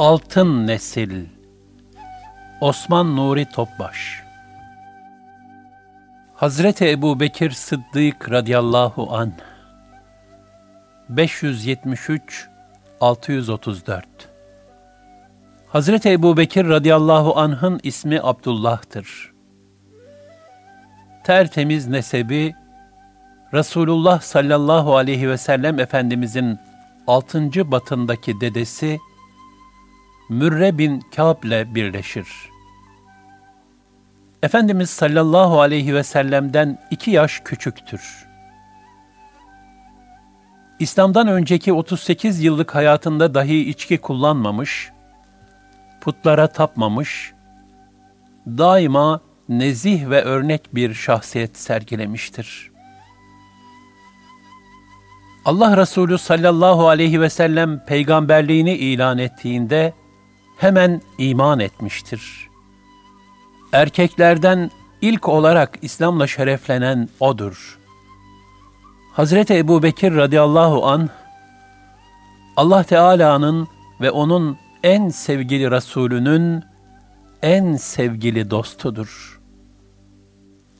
Altın Nesil Osman Nuri Topbaş Hazreti Ebu Bekir Sıddık radıyallahu an 573 634 Hazreti Ebu Bekir radıyallahu anh'ın ismi Abdullah'tır. Tertemiz nesebi Resulullah sallallahu aleyhi ve sellem Efendimizin altıncı batındaki dedesi Mürre bin Kâb ile birleşir. Efendimiz sallallahu aleyhi ve sellem'den iki yaş küçüktür. İslam'dan önceki 38 yıllık hayatında dahi içki kullanmamış, putlara tapmamış, daima nezih ve örnek bir şahsiyet sergilemiştir. Allah Resulü sallallahu aleyhi ve sellem peygamberliğini ilan ettiğinde, hemen iman etmiştir. Erkeklerden ilk olarak İslam'la şereflenen odur. Hazreti Ebu Bekir radıyallahu an Allah Teala'nın ve onun en sevgili Resulünün en sevgili dostudur.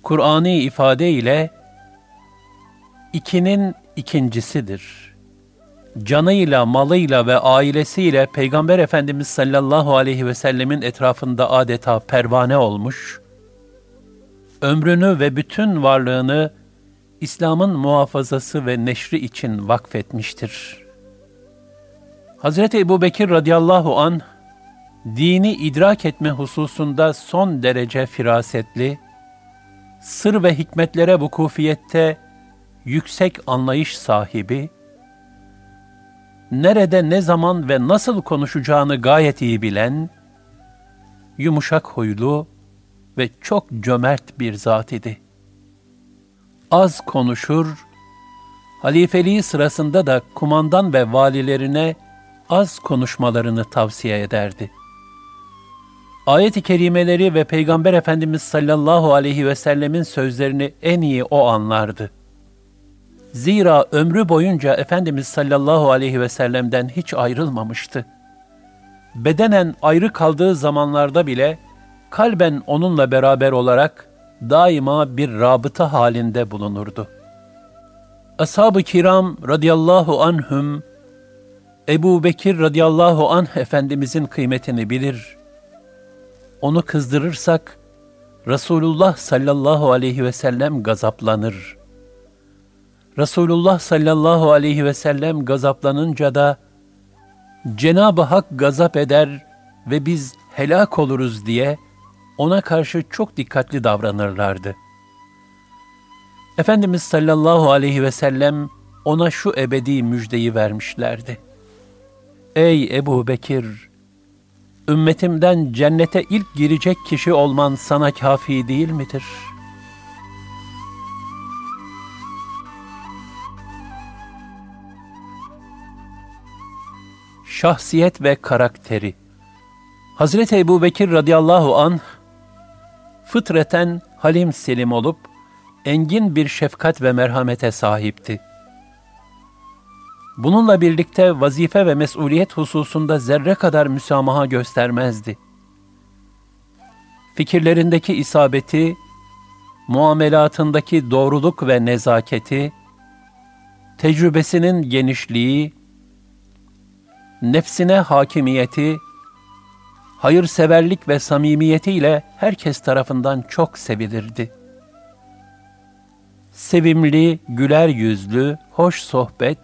Kur'an'ı ifade ile ikinin ikincisidir.'' Canıyla, malıyla ve ailesiyle Peygamber Efendimiz sallallahu aleyhi ve sellemin etrafında adeta pervane olmuş, ömrünü ve bütün varlığını İslam'ın muhafazası ve neşri için vakfetmiştir. Hazreti Ebu Bekir radıyallahu an dini idrak etme hususunda son derece firasetli, sır ve hikmetlere vukufiyette yüksek anlayış sahibi, nerede ne zaman ve nasıl konuşacağını gayet iyi bilen, yumuşak huylu ve çok cömert bir zat idi. Az konuşur, halifeliği sırasında da kumandan ve valilerine az konuşmalarını tavsiye ederdi. Ayet-i kerimeleri ve Peygamber Efendimiz sallallahu aleyhi ve sellemin sözlerini en iyi o anlardı.'' Zira ömrü boyunca Efendimiz sallallahu aleyhi ve sellem'den hiç ayrılmamıştı. Bedenen ayrı kaldığı zamanlarda bile kalben onunla beraber olarak daima bir rabıta halinde bulunurdu. Ashab-ı kiram radıyallahu anhüm, Ebu Bekir radıyallahu anh Efendimizin kıymetini bilir. Onu kızdırırsak, Resulullah sallallahu aleyhi ve sellem gazaplanır.'' Resulullah sallallahu aleyhi ve sellem gazaplanınca da Cenab-ı Hak gazap eder ve biz helak oluruz diye ona karşı çok dikkatli davranırlardı. Efendimiz sallallahu aleyhi ve sellem ona şu ebedi müjdeyi vermişlerdi. Ey Ebu Bekir! Ümmetimden cennete ilk girecek kişi olman sana kafi değil midir?'' Şahsiyet ve karakteri. Hazreti Ebu Bekir radıyallahu an fıtreten halim selim olup engin bir şefkat ve merhamete sahipti. Bununla birlikte vazife ve mesuliyet hususunda zerre kadar müsamaha göstermezdi. Fikirlerindeki isabeti, muamelatındaki doğruluk ve nezaketi, tecrübesinin genişliği, nefsine hakimiyeti, hayırseverlik ve samimiyetiyle herkes tarafından çok sevilirdi. sevimli, güler yüzlü, hoş sohbet,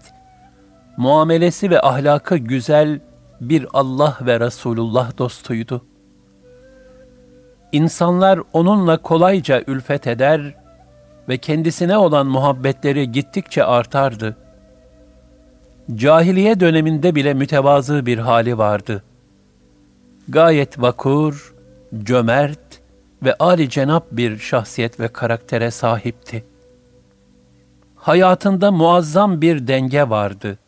muamelesi ve ahlakı güzel bir Allah ve Resulullah dostuydu. İnsanlar onunla kolayca ülfet eder ve kendisine olan muhabbetleri gittikçe artardı. Cahiliye döneminde bile mütevazı bir hali vardı. Gayet vakur, cömert ve âli cenap bir şahsiyet ve karaktere sahipti. Hayatında muazzam bir denge vardı.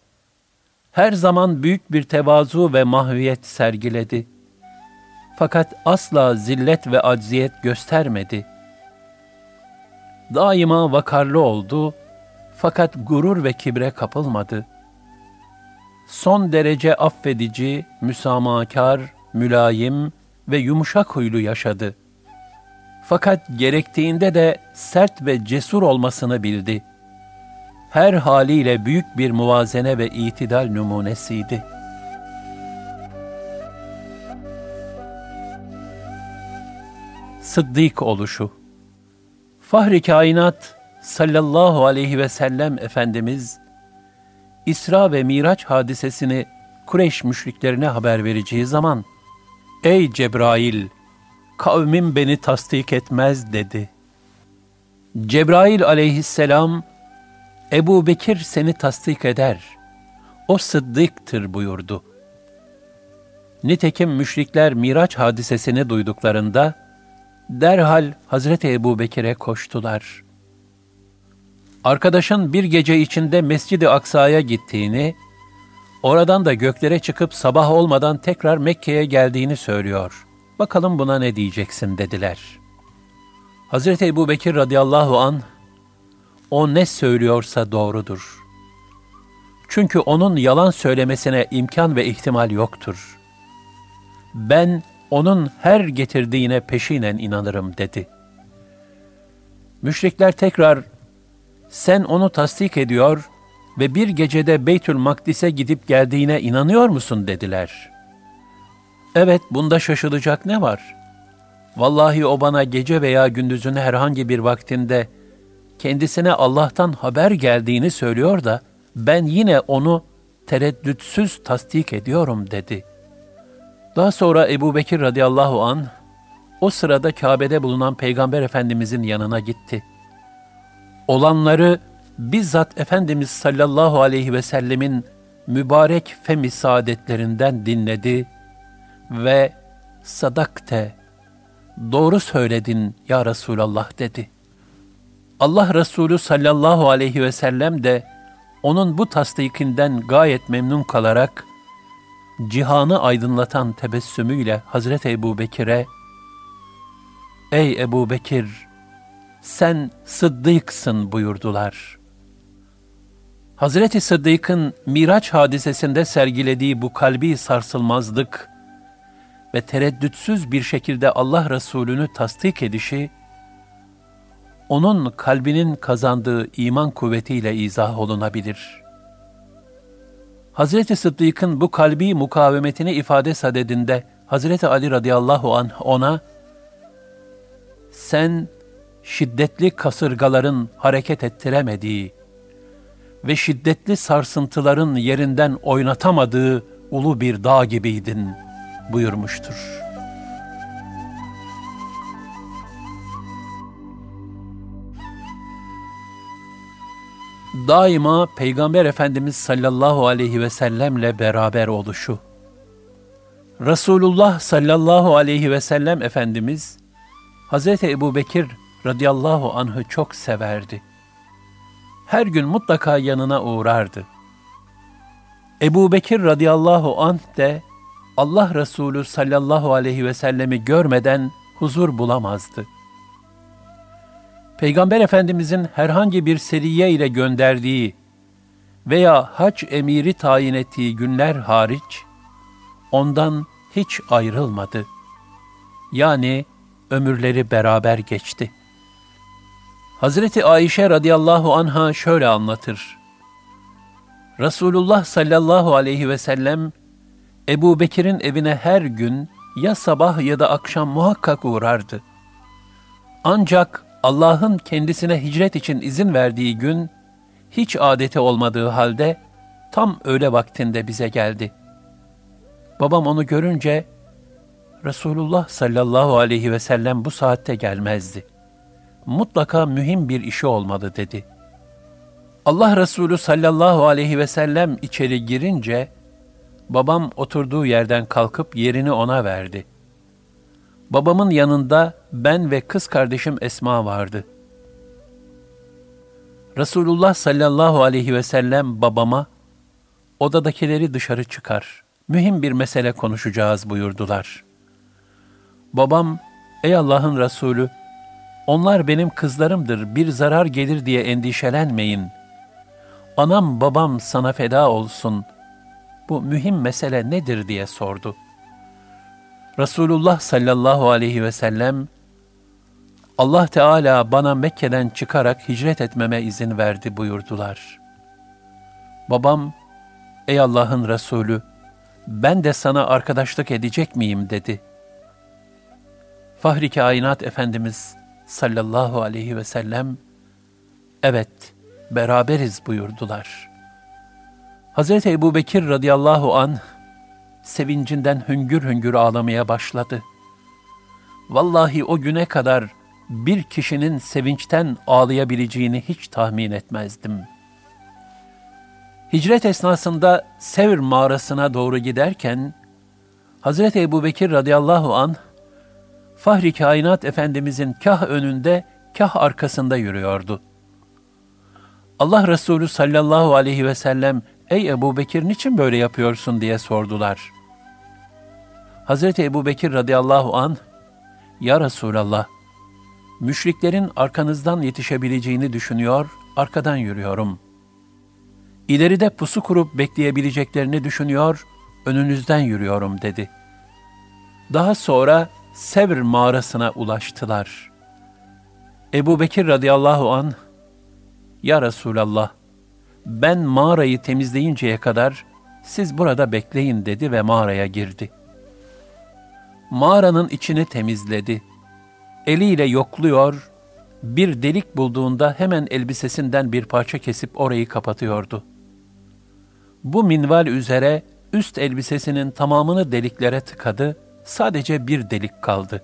Her zaman büyük bir tevazu ve mahviyet sergiledi. Fakat asla zillet ve acziyet göstermedi. Daima vakarlı oldu fakat gurur ve kibre kapılmadı. Son derece affedici, müsamahakar, mülayim ve yumuşak huylu yaşadı. Fakat gerektiğinde de sert ve cesur olmasını bildi. Her haliyle büyük bir muvazene ve itidal numunesiydi. Sıddık oluşu Fahri kainat sallallahu aleyhi ve sellem Efendimiz, İsra ve Miraç hadisesini Kureyş müşriklerine haber vereceği zaman, Ey Cebrail! Kavmim beni tasdik etmez dedi. Cebrail aleyhisselam, Ebu Bekir seni tasdik eder. O sıddıktır buyurdu. Nitekim müşrikler Miraç hadisesini duyduklarında, derhal Hazreti Ebu Bekir'e koştular. Arkadaşın bir gece içinde Mescid-i Aksa'ya gittiğini, Oradan da göklere çıkıp sabah olmadan tekrar Mekke'ye geldiğini söylüyor. Bakalım buna ne diyeceksin dediler. Hazreti Ebu Bekir radıyallahu an o ne söylüyorsa doğrudur. Çünkü onun yalan söylemesine imkan ve ihtimal yoktur. Ben onun her getirdiğine peşinen inanırım dedi. Müşrikler tekrar sen onu tasdik ediyor ve bir gecede Beytül Makdis'e gidip geldiğine inanıyor musun dediler. Evet, bunda şaşılacak ne var? Vallahi o bana gece veya gündüzün herhangi bir vaktinde kendisine Allah'tan haber geldiğini söylüyor da ben yine onu tereddütsüz tasdik ediyorum dedi. Daha sonra Ebu Bekir radıyallahu an o sırada Kabe'de bulunan Peygamber Efendimizin yanına gitti. Olanları bizzat Efendimiz sallallahu aleyhi ve sellemin mübarek femi saadetlerinden dinledi ve sadakte, doğru söyledin ya Resulallah dedi. Allah Resulü sallallahu aleyhi ve sellem de onun bu tasdikinden gayet memnun kalarak cihanı aydınlatan tebessümüyle Hazreti Ebu Bekir'e Ey Ebu Bekir, sen sıddıksın buyurdular.'' Hazreti Sıddık'ın Miraç hadisesinde sergilediği bu kalbi sarsılmazlık ve tereddütsüz bir şekilde Allah Resulü'nü tasdik edişi, onun kalbinin kazandığı iman kuvvetiyle izah olunabilir. Hazreti Sıddık'ın bu kalbi mukavemetini ifade sadedinde Hazreti Ali radıyallahu anh ona, sen şiddetli kasırgaların hareket ettiremediği, ve şiddetli sarsıntıların yerinden oynatamadığı ulu bir dağ gibiydin buyurmuştur. Daima Peygamber Efendimiz sallallahu aleyhi ve sellemle beraber oluşu. Resulullah sallallahu aleyhi ve sellem Efendimiz, Hz. Ebu Bekir radıyallahu anh'ı çok severdi her gün mutlaka yanına uğrardı. Ebu Bekir radıyallahu anh de Allah Resulü sallallahu aleyhi ve sellemi görmeden huzur bulamazdı. Peygamber Efendimizin herhangi bir seriye ile gönderdiği veya hac emiri tayin ettiği günler hariç, ondan hiç ayrılmadı. Yani ömürleri beraber geçti. Hazreti Ayşe radıyallahu anha şöyle anlatır. Resulullah sallallahu aleyhi ve sellem Ebu Bekir'in evine her gün ya sabah ya da akşam muhakkak uğrardı. Ancak Allah'ın kendisine hicret için izin verdiği gün, hiç adeti olmadığı halde tam öğle vaktinde bize geldi. Babam onu görünce, Resulullah sallallahu aleyhi ve sellem bu saatte gelmezdi. Mutlaka mühim bir işi olmalı dedi. Allah Resulü sallallahu aleyhi ve sellem içeri girince, babam oturduğu yerden kalkıp yerini ona verdi. Babamın yanında ben ve kız kardeşim Esma vardı. Resulullah sallallahu aleyhi ve sellem babama, odadakileri dışarı çıkar, mühim bir mesele konuşacağız buyurdular. Babam, ey Allah'ın Resulü, onlar benim kızlarımdır, bir zarar gelir diye endişelenmeyin. Anam babam sana feda olsun. Bu mühim mesele nedir diye sordu. Resulullah sallallahu aleyhi ve sellem, Allah Teala bana Mekke'den çıkarak hicret etmeme izin verdi buyurdular. Babam, ey Allah'ın Resulü, ben de sana arkadaşlık edecek miyim dedi. Fahri Kainat Efendimiz sallallahu aleyhi ve sellem, evet beraberiz buyurdular. Hazreti Ebu Bekir radıyallahu an sevincinden hüngür hüngür ağlamaya başladı. Vallahi o güne kadar bir kişinin sevinçten ağlayabileceğini hiç tahmin etmezdim. Hicret esnasında Sevr mağarasına doğru giderken, Hazreti Ebu Bekir radıyallahu an Fahri Kainat Efendimizin kah önünde, kah arkasında yürüyordu. Allah Resulü sallallahu aleyhi ve sellem, ''Ey Ebu Bekir niçin böyle yapıyorsun?'' diye sordular. Hazreti Ebu Bekir radıyallahu an, ''Ya Resulallah, müşriklerin arkanızdan yetişebileceğini düşünüyor, arkadan yürüyorum. İleride pusu kurup bekleyebileceklerini düşünüyor, önünüzden yürüyorum.'' dedi. Daha sonra Sevr mağarasına ulaştılar. Ebu Bekir radıyallahu an, Ya Resulallah, ben mağarayı temizleyinceye kadar siz burada bekleyin dedi ve mağaraya girdi. Mağaranın içini temizledi. Eliyle yokluyor, bir delik bulduğunda hemen elbisesinden bir parça kesip orayı kapatıyordu. Bu minval üzere üst elbisesinin tamamını deliklere tıkadı sadece bir delik kaldı.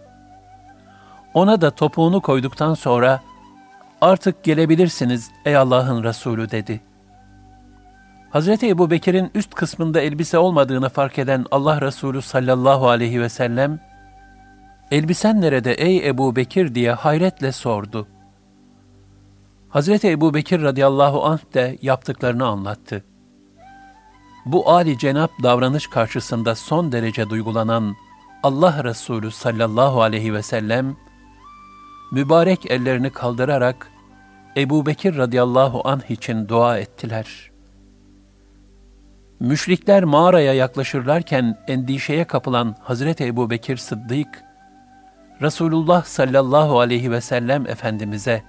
Ona da topuğunu koyduktan sonra, artık gelebilirsiniz ey Allah'ın Resulü dedi. Hazreti Ebu Bekir'in üst kısmında elbise olmadığını fark eden Allah Resulü sallallahu aleyhi ve sellem, elbisen nerede ey Ebu Bekir diye hayretle sordu. Hazreti Ebu Bekir radıyallahu anh de yaptıklarını anlattı. Bu âli cenap davranış karşısında son derece duygulanan Allah Resulü sallallahu aleyhi ve sellem mübarek ellerini kaldırarak Ebu Bekir radıyallahu anh için dua ettiler. Müşrikler mağaraya yaklaşırlarken endişeye kapılan Hazreti Ebu Bekir Sıddık, Resulullah sallallahu aleyhi ve sellem Efendimiz'e,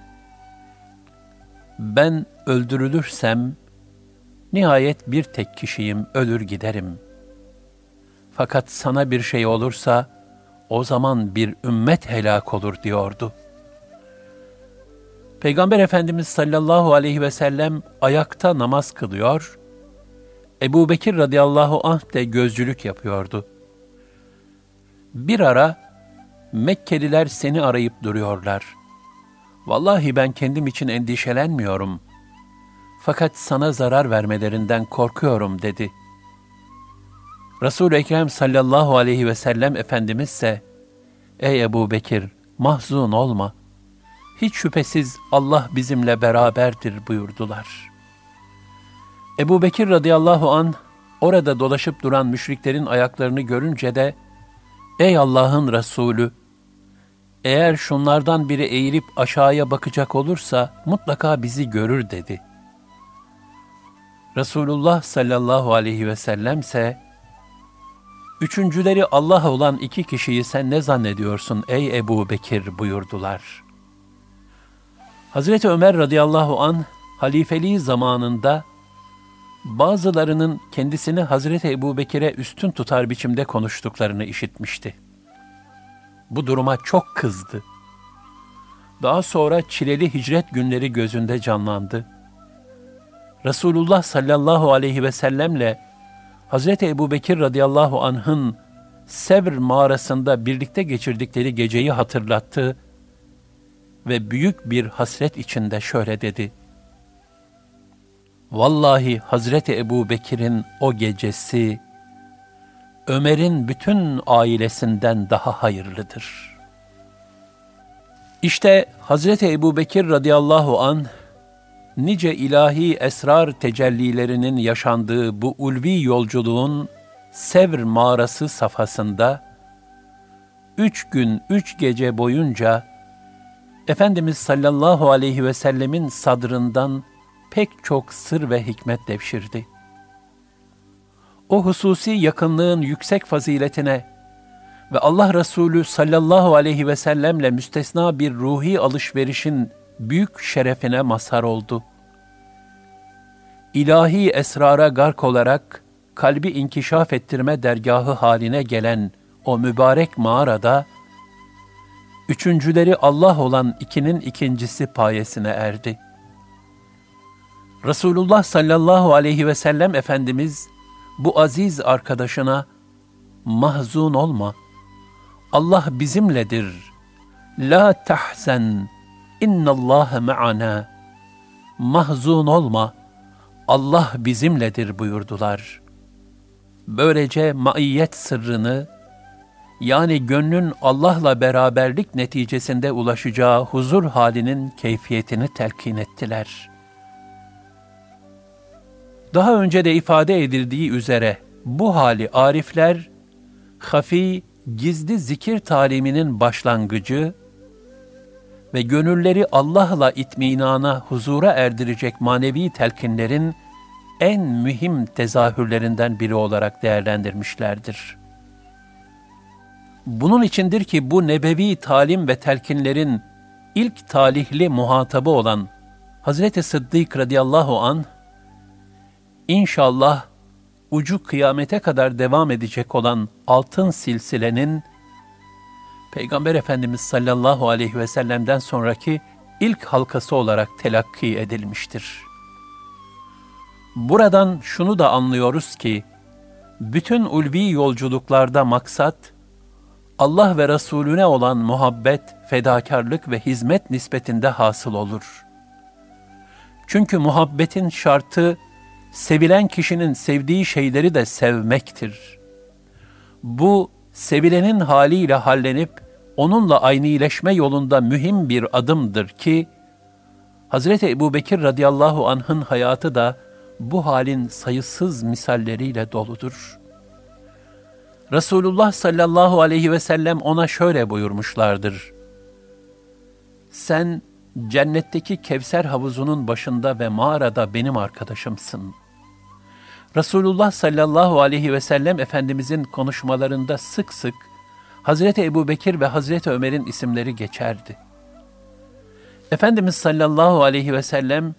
ben öldürülürsem, nihayet bir tek kişiyim, ölür giderim.'' Fakat sana bir şey olursa o zaman bir ümmet helak olur diyordu. Peygamber Efendimiz sallallahu aleyhi ve sellem ayakta namaz kılıyor, Ebu Bekir radıyallahu anh de gözcülük yapıyordu. Bir ara Mekkeliler seni arayıp duruyorlar. Vallahi ben kendim için endişelenmiyorum. Fakat sana zarar vermelerinden korkuyorum dedi.'' Resul-i Ekrem sallallahu aleyhi ve sellem Efendimiz ise, Ey Ebu Bekir, mahzun olma. Hiç şüphesiz Allah bizimle beraberdir buyurdular. Ebu Bekir radıyallahu an orada dolaşıp duran müşriklerin ayaklarını görünce de, Ey Allah'ın Resulü! Eğer şunlardan biri eğilip aşağıya bakacak olursa mutlaka bizi görür dedi. Resulullah sallallahu aleyhi ve sellem ise, Üçüncüleri Allah olan iki kişiyi sen ne zannediyorsun ey Ebu Bekir buyurdular. Hazreti Ömer radıyallahu an halifeliği zamanında bazılarının kendisini Hazreti Ebu Bekir'e üstün tutar biçimde konuştuklarını işitmişti. Bu duruma çok kızdı. daha sonra çileli hicret günleri gözünde canlandı. Resulullah sallallahu aleyhi ve sellemle Hazreti Ebu Bekir radıyallahu anh'ın Sevr mağarasında birlikte geçirdikleri geceyi hatırlattı ve büyük bir hasret içinde şöyle dedi. Vallahi Hazreti Ebu Bekir'in o gecesi, Ömer'in bütün ailesinden daha hayırlıdır. İşte Hazreti Ebu Bekir radıyallahu an nice ilahi esrar tecellilerinin yaşandığı bu ulvi yolculuğun Sevr mağarası safhasında, üç gün, üç gece boyunca Efendimiz sallallahu aleyhi ve sellemin sadrından pek çok sır ve hikmet devşirdi. O hususi yakınlığın yüksek faziletine ve Allah Resulü sallallahu aleyhi ve sellemle müstesna bir ruhi alışverişin büyük şerefine mazhar oldu. İlahi esrara gark olarak kalbi inkişaf ettirme dergahı haline gelen o mübarek mağarada, üçüncüleri Allah olan ikinin ikincisi payesine erdi. Resulullah sallallahu aleyhi ve sellem Efendimiz bu aziz arkadaşına mahzun olma. Allah bizimledir. La tahzen. İnnallâhe me'ana. Mahzun olma. Allah bizimledir buyurdular. Böylece maiyet sırrını, yani gönlün Allah'la beraberlik neticesinde ulaşacağı huzur halinin keyfiyetini telkin ettiler.'' Daha önce de ifade edildiği üzere bu hali arifler, hafi, gizli zikir taliminin başlangıcı ve gönülleri Allah'la itminana, huzura erdirecek manevi telkinlerin en mühim tezahürlerinden biri olarak değerlendirmişlerdir. Bunun içindir ki bu nebevi talim ve telkinlerin ilk talihli muhatabı olan Hazreti Sıddık radıyallahu an İnşallah ucu kıyamete kadar devam edecek olan altın silsilenin Peygamber Efendimiz sallallahu aleyhi ve sellem'den sonraki ilk halkası olarak telakki edilmiştir. Buradan şunu da anlıyoruz ki, bütün ulvi yolculuklarda maksat, Allah ve Resulüne olan muhabbet, fedakarlık ve hizmet nispetinde hasıl olur. Çünkü muhabbetin şartı, sevilen kişinin sevdiği şeyleri de sevmektir. Bu, sevilenin haliyle hallenip, onunla aynileşme yolunda mühim bir adımdır ki, Hazreti Ebu Bekir radıyallahu anh'ın hayatı da bu halin sayısız misalleriyle doludur. Resulullah sallallahu aleyhi ve sellem ona şöyle buyurmuşlardır. Sen cennetteki Kevser havuzunun başında ve mağarada benim arkadaşımsın.'' Resulullah sallallahu aleyhi ve sellem Efendimizin konuşmalarında sık sık Hazreti Ebu Bekir ve Hazreti Ömer'in isimleri geçerdi. Efendimiz sallallahu aleyhi ve sellem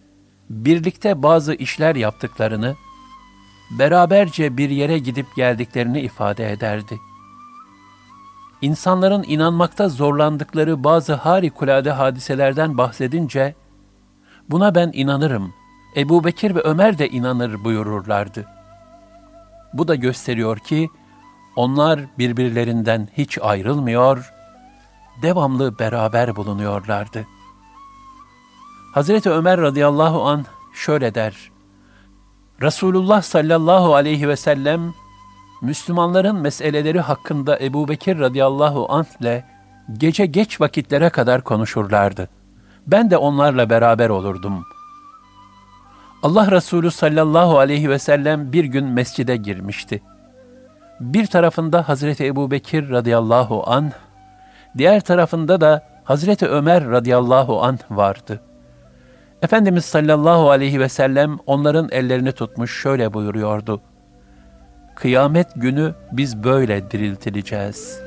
birlikte bazı işler yaptıklarını, beraberce bir yere gidip geldiklerini ifade ederdi. İnsanların inanmakta zorlandıkları bazı harikulade hadiselerden bahsedince, buna ben inanırım, Ebu Bekir ve Ömer de inanır buyururlardı. Bu da gösteriyor ki onlar birbirlerinden hiç ayrılmıyor, devamlı beraber bulunuyorlardı. Hazreti Ömer radıyallahu an şöyle der. Resulullah sallallahu aleyhi ve sellem Müslümanların meseleleri hakkında Ebu Bekir radıyallahu anh ile gece geç vakitlere kadar konuşurlardı. Ben de onlarla beraber olurdum.'' Allah Resulü sallallahu aleyhi ve sellem bir gün mescide girmişti. Bir tarafında Hazreti Ebu Bekir radıyallahu anh, diğer tarafında da Hazreti Ömer radıyallahu anh vardı. Efendimiz sallallahu aleyhi ve sellem onların ellerini tutmuş şöyle buyuruyordu. Kıyamet günü biz böyle diriltileceğiz.''